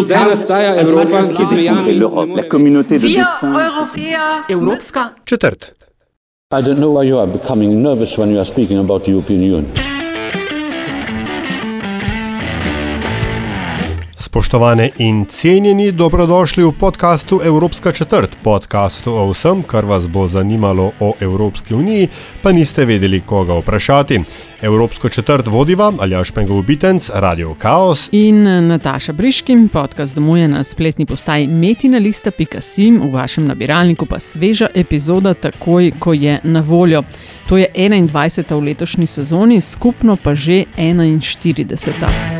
Zdaj nastaja Evropa, ki z mejami la communauté de destin. Evropska Četrt. I don't know why you are becoming nervous when you are speaking about the European Union. Spoštovane in cenjeni, dobrodošli v podkastu Evropska četrt, podkastu o vsem, kar vas bo zanimalo o Evropski uniji, pa niste vedeli, koga vprašati. Evropsko četrt vodiva Aljaš Pengov Bitenc, Radio Chaos. in Nataša Briškim, podcast domuje na spletni postaji metinalista.sim, v vašem nabiralniku pa sveža epizoda takoj, ko je na voljo. To je 21. v letošnji sezoni, skupno pa že 41.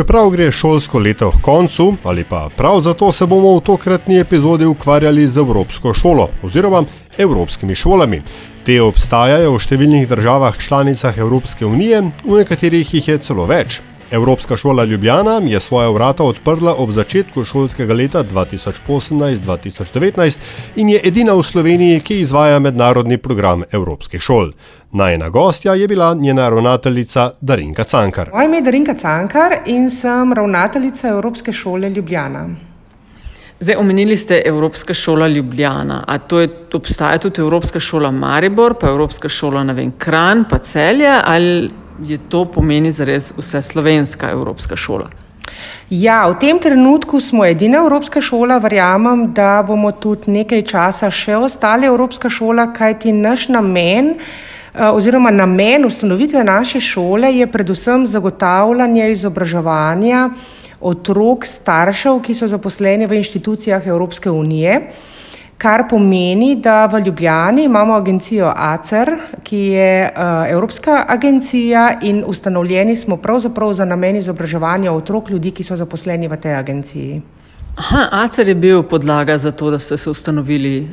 Čeprav gre šolsko leto k koncu, ali pa prav zato se bomo v tokratni epizodi ukvarjali z Evropsko šolo oziroma evropskimi šolami. Te obstajajo v številnih državah članicah Evropske unije, v nekaterih jih je celo več. Evropska šola Ljubljana je svoja vrata odprla ob začetku šolskega leta 2018-2019 in je edina v Sloveniji, ki izvaja mednarodni program evropskih šol. Najna gostja je bila njena ravnateljica Darinka Cankar. Moje ime je Darinka Cankar in sem ravnateljica Evropske šole Ljubljana. Zdaj, omenili ste Evropska šola Ljubljana. A to je, obstaja tudi Evropska šola Maribor, pa Evropska šola vem, Kran, pa Celje, ali je to pomeni zares vse slovenska Evropska šola? Ja, v tem trenutku smo edina Evropska šola, verjamem, da bomo tudi nekaj časa še ostali Evropska šola, kajti naš namen. eh, Oziroma, namen ustanovitve naše šole je predvsem zagotavljanje izobraževanja otrok, staršev, ki so zaposleni v inštitucijah Evropske unije, kar pomeni, da v Ljubljani imamo agencijo ACER, ki je uh, Evropska agencija in ustanovljeni smo pravzaprav za namen izobraževanja otrok ljudi, ki so zaposleni v tej agenciji. Aha, ACER je bil podlaga za to, da ste se ustanovili.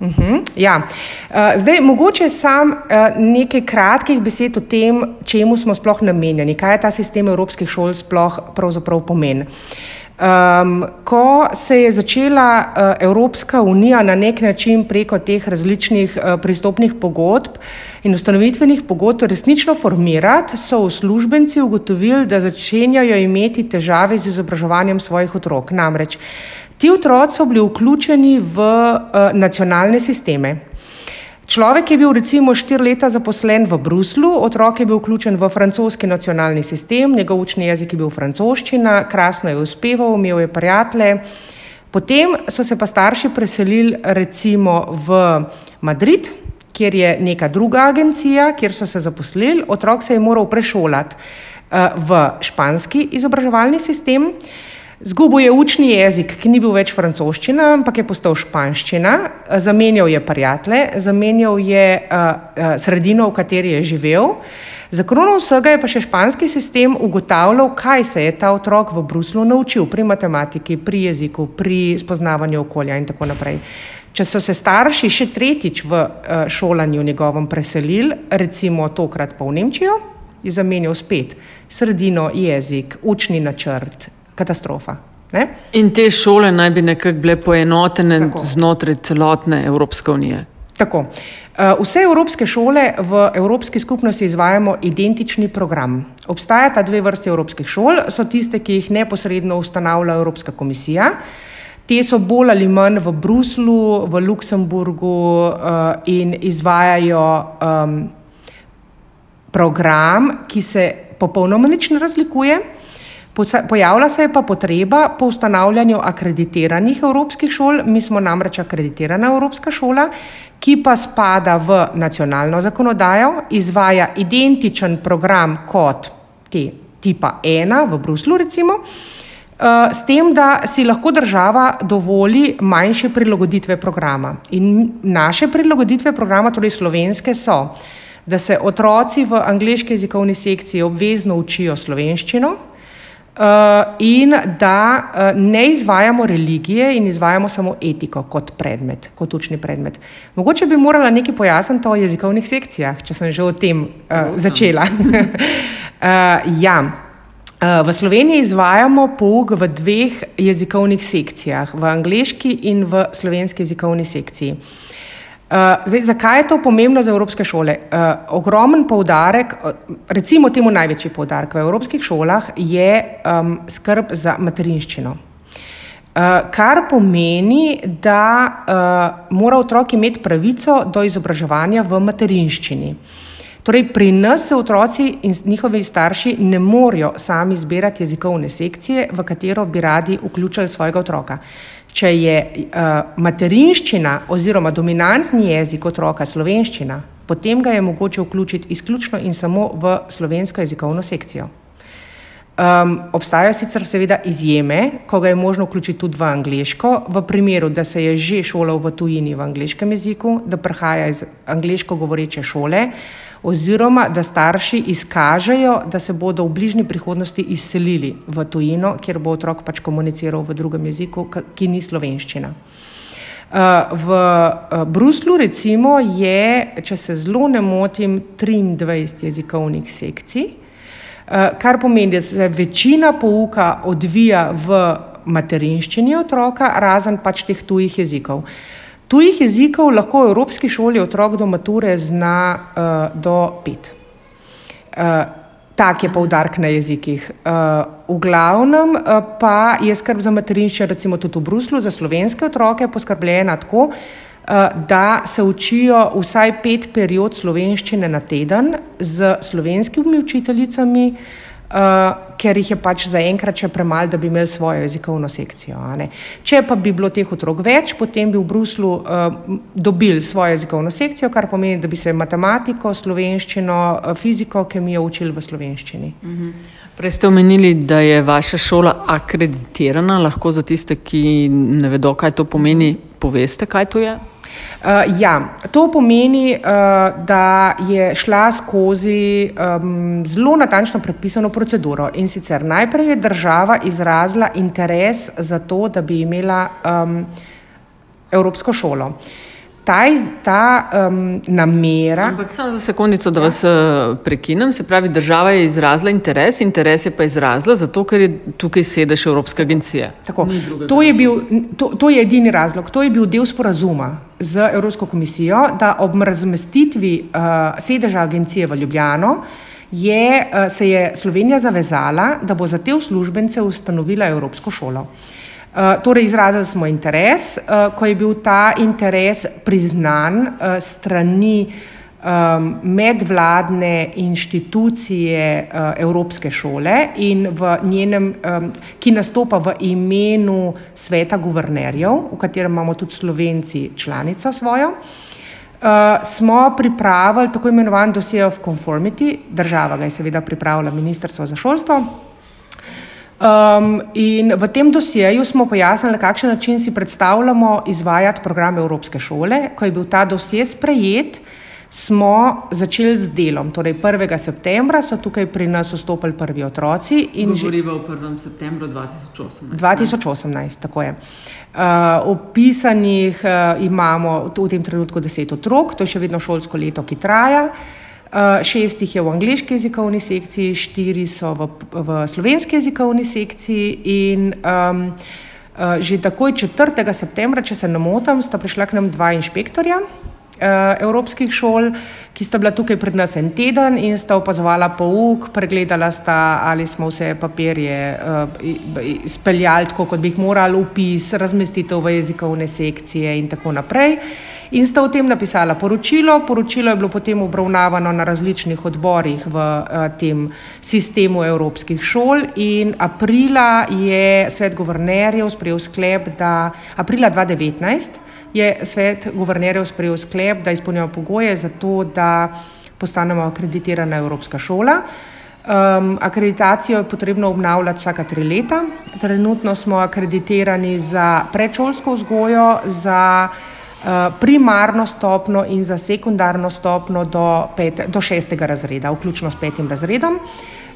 Uhum, ja. uh, zdaj, mogoče sam uh, nekaj kratkih besed o tem, čemu smo sploh namenjeni, kaj je ta sistem evropskih šol sploh pravzaprav pomen. Um, ko se je začela uh, Evropska unija na nek način preko teh različnih uh, pristopnih pogodb in ustanovitvenih pogodb resnično formirati, so uslužbenci ugotovili, da začenjajo imeti težave z izobraževanjem svojih otrok. Namreč ti otroci so bili vključeni v uh, nacionalne sisteme. Človek je bil recimo štiri leta zaposlen v Bruslu, otrok je bil vključen v francoski nacionalni sistem, njegov učni jezik je bil francoščina, krasno je uspeval, imel je prijatelje. Potem so se pa starši preselili recimo v Madrid, kjer je neka druga agencija, kjer so se zaposlili, otrok se je moral prešolati uh, v španski izobraževalni sistem. Zgubil je učni jezik, ki ni bil več francoščina, ampak je postal španščina, zamenjal je prijatelje, zamenjal je uh, uh, sredino, v kateri je živel. Za krono vsega je pa še španski sistem ugotavljal, kaj se je ta otrok v Bruslu naučil pri matematiki, pri jeziku, pri spoznavanju okolja in tako naprej. Če so se starši še tretjič v uh, šolanju njegovem preselili, recimo tokrat pa v Nemčijo, je zamenjal spet sredino, jezik, učni načrt, katastrofa. Ne? In te šole naj bi nekako bile poenotene Tako. znotraj celotne Evropske unije. Tako. Uh, Vse evropske šole v Evropski skupnosti izvajamo identični program. Obstajata dve vrsti evropskih šol, so tiste, ki jih neposredno ustanavlja Evropska komisija. Te so bolj ali manj v Bruslu, v Luksemburgu uh, in izvajajo um, program, ki se popolnoma nič ne razlikuje. Pojavlja se je pa potreba po ustanavljanju akreditiranih evropskih šol, mi smo namreč akreditirana evropska šola, ki pa spada v nacionalno zakonodajo, izvaja identičen program kot te tipa 1 v Bruslu, recimo, eh, s tem, da si lahko država dovoli manjše prilagoditve programa. In naše prilagoditve programa, torej slovenske, so, da se otroci v angliški jezikovni sekciji obvezno učijo slovenščino. Uh, in da uh, ne izvajamo religije in izvajamo samo etiko kot predmet, kot učni predmet. Mogoče bi morala nekaj pojasniti o jezikovnih sekcijah, če sem že o tem uh, začela. uh, ja. Uh, v Sloveniji izvajamo pouk v dveh jezikovnih sekcijah, v angleški in v slovenski jezikovni sekciji. Zdaj, zakaj je to pomembno za evropske šole? Uh, ogromen poudarek, recimo temu največji poudarek v evropskih šolah je um, skrb za materinščino. Kar pomeni, da uh, mora otrok imeti pravico do izobraževanja v materinščini. Torej, pri nas se otroci in njihovi starši ne morejo sami izbirati jezikovne sekcije, v katero bi radi vključili svojega otroka. Če je uh, materinščina oziroma dominantni jezik otroka slovenščina, potem ga je mogoče vključiti izključno in samo v slovensko jezikovno sekcijo. Um, obstajajo sicer seveda izjeme, ko ga je možno vključiti tudi v angliško, v primeru, da se je že šolal v tujini v angliškem jeziku, da prihaja iz angliško govoreče šole, oziroma da starši izkažejo, da se bodo v bližnji prihodnosti izselili v tujino, kjer bo otrok pač komuniciral v drugem jeziku, ki ni slovenščina. Uh, v uh, Bruslu recimo je, če se zelo ne motim, 23 jezikovnih sekcij, uh, kar pomeni, da se večina pouka odvija v materinščini otroka, razen pač teh tujih jezikov. Tujih jezikov lahko v Evropski šoli otrok do mature zna uh, do pet. Uh, tak je poudarek na jezikih. Uh, v glavnem pa je skrb za materinščino, recimo tudi v Bruslu, za slovenske otroke poskrbljena tako, da se učijo vsaj pet period slovenščine na teden z slovenskimi učiteljicami. Uh, ker jih je pač zaenkrat še premalo, da bi imeli svojo jezikovno sekcijo. Če pa bi bilo teh otrok več, potem bi v Bruslu uh, dobili svojo jezikovno sekcijo, kar pomeni, da bi se matematiko, slovenščino, uh, fiziko, kemijo učili v slovenščini. Mhm. Prej ste omenili, da je vaša šola akreditirana. Lahko za tiste, ki ne vedo, kaj to pomeni, poveste, kaj to je? Uh, ja, to pomeni, uh, da je šla skozi um, zelo natančno predpisano proceduro in sicer najprej je država izrazila interes za to, da bi imela um, Evropsko šolo. Uh, ta, ta um, namera. Ampak samo za sekundico, da ja. vas uh, prekinem. Se pravi, država je izrazila interes, interes je pa izrazila zato, ker je tukaj sedež Evropske agencije. To je, bil, to, to je edini razlog. To je bil del sporazuma z Evropsko komisijo, da ob razmestitvi uh, sedeža agencije v Ljubljano. Je, uh, se je Slovenija zavezala, da bo za te uslužbence ustanovila Evropsko šolo. Uh, torej, izrazili smo interes, uh, ko je bil ta interes priznan uh, strani um, medvladne inštitucije Evropske šole in v njenem, um, ki nastopa v imenu sveta guvernerjev, v katerem imamo tudi slovenci članico svojo. Uh, smo pripravili tako imenovan dossier of conformity, država ga je seveda pripravila Ministrstvo za šolstvo, Um, in v tem dosjeju smo pojasnili, na kakšen način si predstavljamo izvajati program Evropske šole. Ko je bil ta dosje sprejet, smo začeli z delom. Torej, 1. septembra so tukaj pri nas vstopili prvi otroci. Govorimo o 1. septembru 2018. 2018, tako je. Uh, opisanih uh, imamo v tem trenutku deset otrok, to je še vedno šolsko leto, ki traja. Uh, šest jih je v angliški jezikovni sekciji, štiri so v, v slovenski jezikovni sekciji in um, že takoj 4. septembra, če se ne motim, sta prišla k nam dva inšpektorja evropskih šol, ki sta bila tukaj pred nas en teden in sta opazovala pouk, pregledala sta, ali smo vse papirje uh, speljali tako, kot bi jih morali, upis, razmestitev v jezikovne sekcije in tako naprej in sta o tem napisala poročilo. Poročilo je bilo potem obravnavano na različnih odborih v uh, tem sistemu evropskih šol in aprila je svet guvernerjev sprejel sklep, da aprila 2019 je svet guvernerjev sprejel sklep, da izpolnjamo pogoje za to, da postanemo akreditirana evropska šola. Um, akreditacijo je potrebno obnavljati vsaka tri leta. Trenutno smo akreditirani za predšolsko vzgojo, za Eh, primarno stopno in za sekundarno stopno do, pet, do šestega razreda, vključno s petim razredom.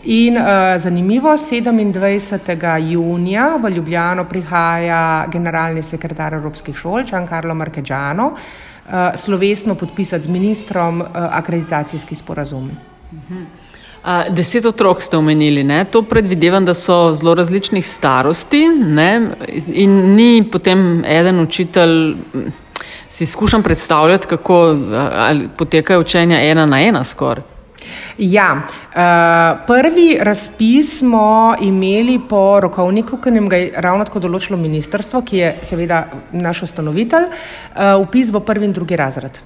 In uh, zanimivo, 27. junija v Ljubljano prihaja generalni sekretar Evropskih šol, Giancarlo Markeđano, uh, slovesno podpisati z ministrom uh, akreditacijski sporazum. Uh, deset otrok ste omenili, ne? to predvidevam, da so zelo različnih starosti ne? in ni potem eden učitelj si skušam predstavljati, kako potekajo učenja ena na ena skoraj. Ja, uh, prvi razpis smo imeli po rokovniku, ki nam ga je ravno tako določilo ministrstvo, ki je seveda naš ustanovitelj, uh, upis v prvi in drugi razred.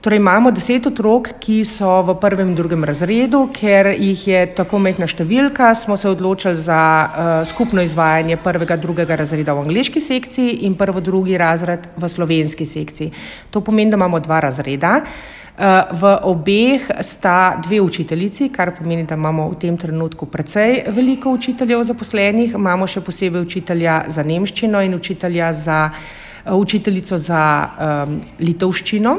Torej imamo deset otrok, ki so v prvem in drugem razredu, ker jih je tako mehna številka, smo se odločili za uh, skupno izvajanje prvega, drugega razreda v angliški sekciji in prvo, drugi razred v slovenski sekciji. To pomeni, da imamo dva razreda. Uh, Eh, v obeh sta dve učiteljici, kar pomeni, da imamo v tem trenutku precej veliko učiteljev zaposlenih. Imamo še posebej učitelja za nemščino in učitelja za, eh, učiteljico za um, litovščino.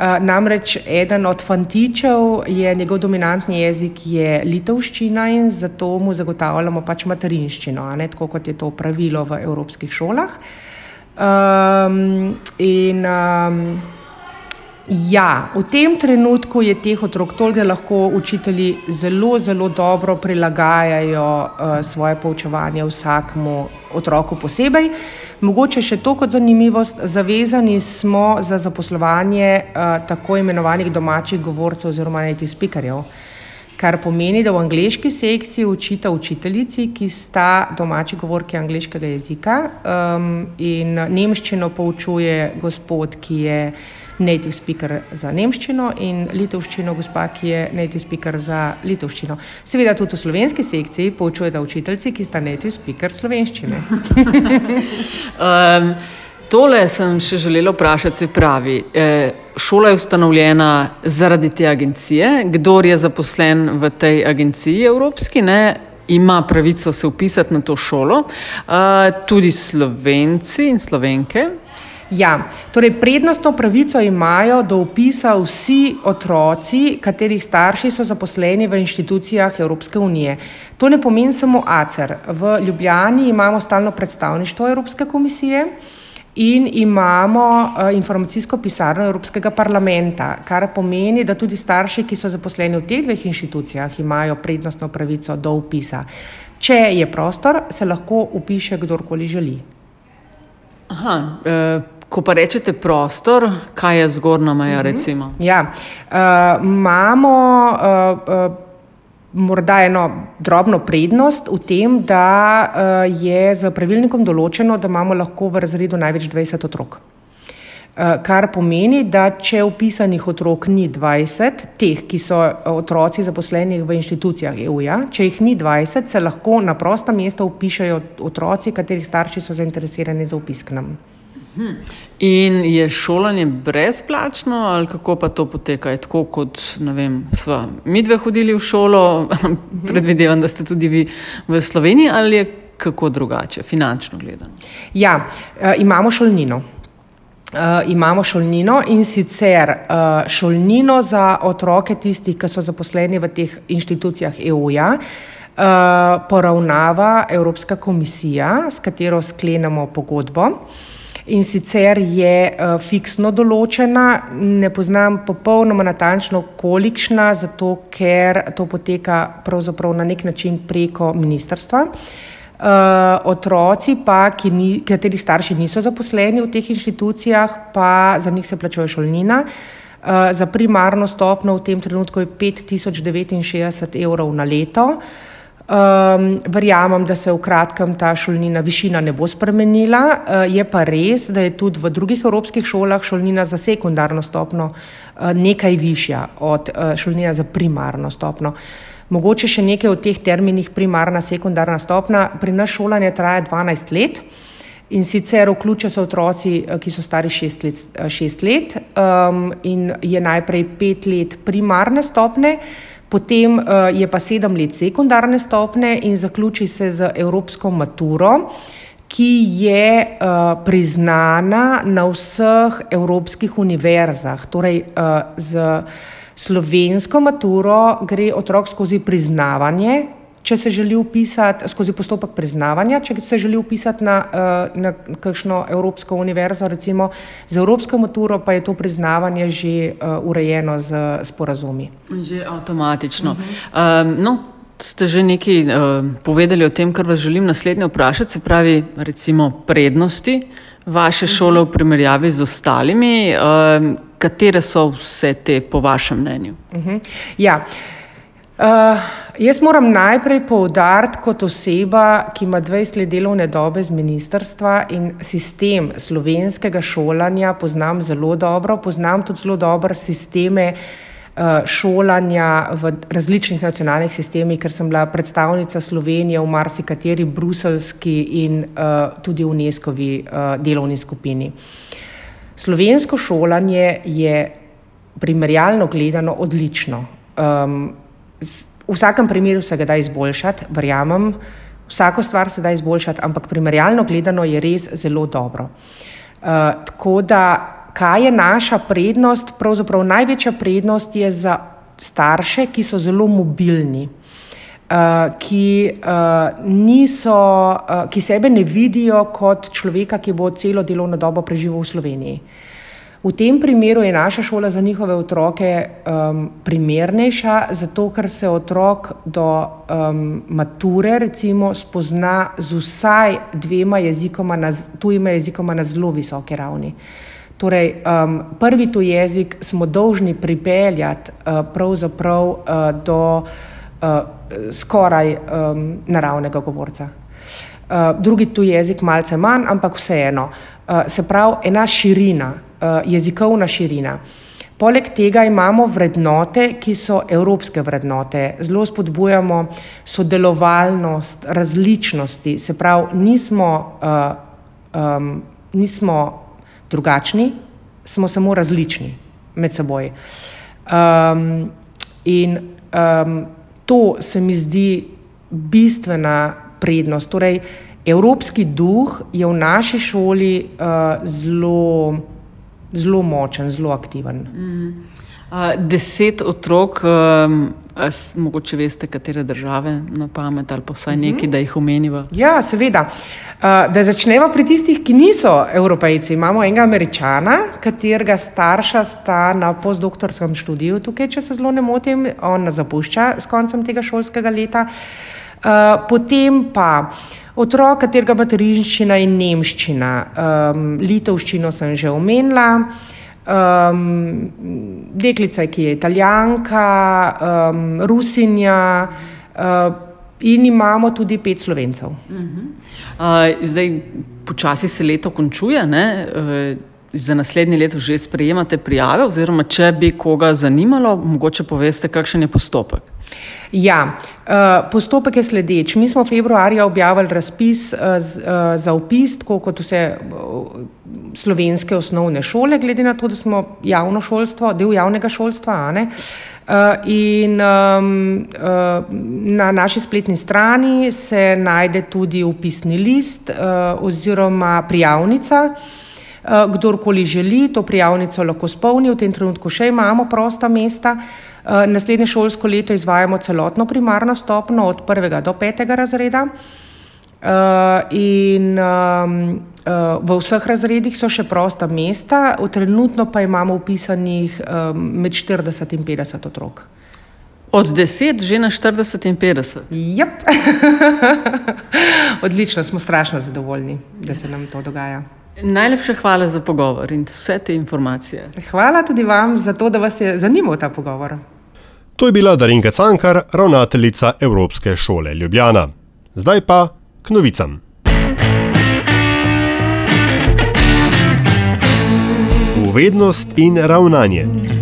Uh, namreč eden od fantičev je njegov dominantni jezik je litovščina in zato mu zagotavljamo pač materinščino, ne, tako kot je to pravilo v evropskih šolah. Um, in, um, Ja, v tem trenutku je teh otrok toliko, da lahko učitelji zelo, zelo dobro prilagajajo uh, svoje poučevanje vsakmu otroku posebej. Mogoče še to kot zanimivost, zavezani smo za zaposlovanje uh, tako imenovanih domačih govorcev oziroma native speakerjev. Kar pomeni, da v angliški sekciji učita učiteljici, ki sta domači govorki angliškega jezika, um, in nemščino poučuje gospod, ki je native speaker za nemščino in litovščino, gospa, ki je native speaker za litovščino. Seveda tudi v slovenski sekciji poučujete učiteljci, ki sta native speaker slovenščine. um, tole sem še želela vprašati, se pravi. Eh, Šola je ustanovljena zaradi te agencije. Kdo je zaposlen v tej agenciji evropski, ne, ima pravico se upisati na to šolo. Uh, tudi slovenci in slovenke. Ja, torej prednostno pravico imajo do upisa vsi otroci, katerih starši so zaposleni v inštitucijah Evropske unije. To ne pomeni samo ACER. V Ljubljani imamo stalno predstavništvo Evropske komisije in imamo uh, informacijsko pisarno Evropskega parlamenta, kar pomeni, da tudi starši, ki so zaposleni v teh dveh inštitucijah, imajo prednostno pravico do upisa. Če je prostor, se lahko upiše kdorkoli želi. Aha, uh... Ko pa rečete prostor, kaj je zgornja meja? Mhm. Ja, uh, imamo uh, uh, morda eno drobno prednost v tem, da uh, je z pravilnikom določeno, da imamo lahko v razredu največ 20 otrok. Kar pomeni, da če upisanih otrok ni 20, teh, ki so otroci zaposleni v inštitucijah EU, -ja, če jih ni 20, se lahko na prosta mesta upišajo otroci, katerih starši so zainteresirani za upis k nam. In je šolanje brezplačno, ali kako pa to poteka? Je tako, kot smo mi dve hodili v šolo, predvidevam, da ste tudi vi v Sloveniji, ali je kako drugače, finančno gledano? Ja, uh, imamo šolnino. Uh, imamo šolnino in sicer uh, šolnino za otroke, tistih, ki so zaposleni v teh inštitucijah EU-ja, uh, poravnava Evropska komisija, s katero sklenemo pogodbo. Uh, in sicer je uh, fiksno določena, ne poznam popolnoma natančno, kolikšna, zato ker to poteka pravzaprav na nek način preko ministrstva. Uh, otroci, pa, ki ni, katerih starši niso zaposleni v teh inštitucijah, pa za njih se plačuje šolnina. Uh, za primarno stopno v tem trenutku je 5069 evrov na leto. Uh, Um, verjamem, da se v kratkem ta šolnina višina ne bo spremenila. Uh, je pa res, da je tudi v drugih evropskih šolah šolnina za sekundarno stopno uh, nekaj višja od uh, šolnina za primarno stopno. Mogoče še nekaj o teh terminih primarna, sekundarna stopna. Pri nas šolanje traja 12 let in sicer vključijo se otroci, ki so stari 6 let, 6 let um, in je najprej 5 let primarne stopne potem uh, je pa sedem let sekundarne stopne in zaključi se z evropsko maturo, ki je uh, priznana na vseh evropskih univerzah. Torej, uh, z slovensko maturo gre otrok skozi priznavanje če se želi upisati skozi postopek priznavanja, če se želi upisati na, eh, na kakšno evropsko univerzo, recimo z evropsko maturo, pa je to priznavanje že uh, urejeno z sporazumi. Že avtomatično. Uh -huh. um, no. Ste že nekaj uh, povedali o tem, kar vas želim naslednje vprašati, se pravi, recimo prednosti vaše šole v primerjavi z ostalimi? Uh, katere so vse te, po vašem mnenju? Uh -huh. Ja. Uh, jaz moram najprej poudariti, kot oseba, ki ima 20 let delovne dobe z ministrstva in sistem slovenskega šolanja poznam zelo dobro, poznam tudi zelo dobro sisteme uh, šolanja v različnih nacionalnih sistemih, ker sem bila predstavnica Slovenije v marsikateri bruselski in uh, tudi UNESCO-vi uh, delovni skupini. Slovensko šolanje je primerjalno gledano odlično. Um, v vsakem primeru se ga da izboljšati, verjamem, vsako stvar se da izboljšati, ampak primerjalno gledano je res zelo dobro. Uh, tako da, kaj je naša prednost? Pravzaprav največja prednost je za starše, ki so zelo mobilni. Uh, ki, uh, niso, uh, ki sebe ne vidijo kot človeka, ki bo celo delovno dobo preživel v Sloveniji. Uh, V tem primeru je naša šola za njihove otroke um, primernejša, zato ker se otrok do um, mature recimo, spozna z vsaj dvema jezikoma, na, tujima jezikoma na zelo visoki ravni. Torej, um, prvi tu jezik smo dolžni pripeljati uh, pravzaprav uh, do uh, skoraj um, naravnega govorca. Uh, drugi tu jezik malce manj, ampak vseeno. Uh, se pravi, ena širina. Eh, jezikovna širina. Poleg tega imamo vrednote, ki so evropske vrednote. Zelo spodbujamo sodelovalnost, različnosti, se pravi, nismo, uh, um, nismo drugačni, smo samo različni med seboj. Um, in um, to se mi zdi bistvena prednost. Torej, evropski duh je v naši šoli uh, zelo zelo močen, zelo aktiven. Mm. Uh, deset otrok, um, as, mogoče veste, katere države na pamet ali pa vsaj neki, mm -hmm. da jih omeniva. Ja, seveda. Uh, da začnemo pri tistih, ki niso evropejci. Imamo enega američana, katerega starša sta na postdoktorskem študiju tukaj, če se zelo ne motim, on nas zapušča s koncem tega šolskega leta. Uh, potem pa otrok, katerega materinščina je nemščina, um, litovščino sem že omenila, um, deklica, ki je italijanka, um, rusinja. Uh, In imamo tudi pet slovencev. Uh -huh. uh, zdaj, počasi se leto končuje, ne? Uh, za naslednje leto že sprejemate prijave, oziroma če bi koga zanimalo, mogoče poveste, kakšen je postopek. Ja, eh, postopek je sledeč. Mi smo februarja objavili razpis eh, eh, za upis, tako kot vse slovenske osnovne šole, glede na to, da smo javno šolstvo, del javnega šolstva. In na naši spletni strani se najde tudi upisni list oziroma prijavnica. Kdorkoli želi, to prijavnico lahko spolni, v tem trenutku še imamo prosta mesta. Eh, naslednje šolsko leto izvajamo celotno primarno stopno od prvega do petega razreda. Uh, in um, uh, v vseh razredih so še prosta mesta, trenutno pa imamo upisanih um, med 40 in 50 otrok. Od 10 že na 40 in 50. Yep. Odlično, smo strašno zadovoljni, da se nam to dogaja. Najlepša hvala za pogovor in vse te informacije. Hvala tudi vam za to, da vas je zanimal ta pogovor. To je bila Darinka Cankar, ravnateljica Evropske šole Ljubljana. Zdaj pa k novicam. Uvednost in ravnanje.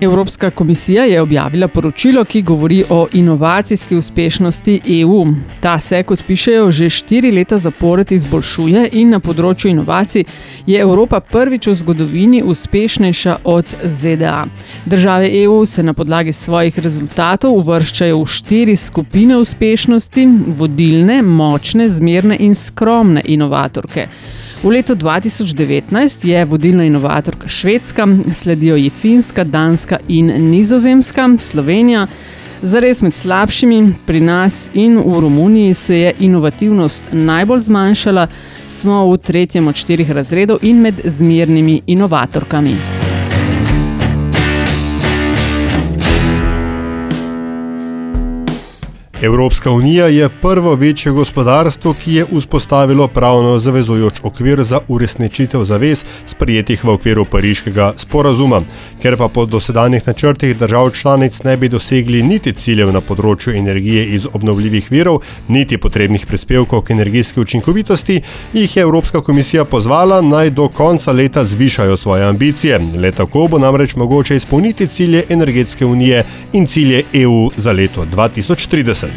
Evropska komisija je objavila poročilo, ki govori o inovacijski uspešnosti EU. Ta se, kot pišejo, že štiri leta zapored izboljšuje in na področju inovacij je Evropa prvič v zgodovini uspešnejša od ZDA. Države EU se na podlagi svojih rezultatov uvrščajo v štiri skupine uspešnosti: vodilne, močne, zmerne in skromne inovatorke. V letu 2019 je vodilna inovatorka Švedska, sledijo ji Finska, Danska in Nizozemska, Slovenija. Zares med slabšimi, pri nas in v Romuniji se je inovativnost najbolj zmanjšala, smo v tretjem od štirih razredov in med zmernimi inovatorkami. Evropska unija je prvo večje gospodarstvo, ki je vzpostavilo pravno zavezujoč okvir za uresničitev zavez, sprijetih v okviru pariškega sporazuma. Ker pa po dosedanjih načrtih držav članic ne bi dosegli niti ciljev na področju energije iz obnovljivih virov, niti potrebnih prispevkov k energijski učinkovitosti, jih je Evropska komisija pozvala naj do konca leta zvišajo svoje ambicije. Le tako bo namreč mogoče izpolniti cilje energetske unije in cilje EU za leto 2030.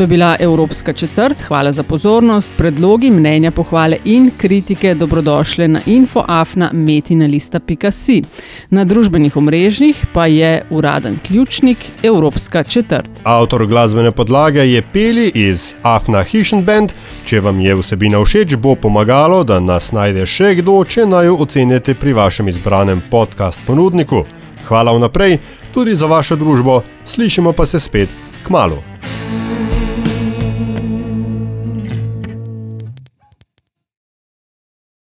To je bila Evropska četrt. Hvala za pozornost. Predlogi, mnenja, pohvale in kritike dobrodošle na infoafna.metinalista.si. Na družbenih omrežjih pa je uraden ključnik Evropska četrt. Avtor glasbene podlage je Peli iz Afna Hishn Band. Če vam je vsebina všeč, bo pomagalo, da nas najde še kdo, če naj jo ocenite pri vašem izbranem podcast ponudniku. Hvala vnaprej tudi za vašo družbo, slišimo pa se spet k malu.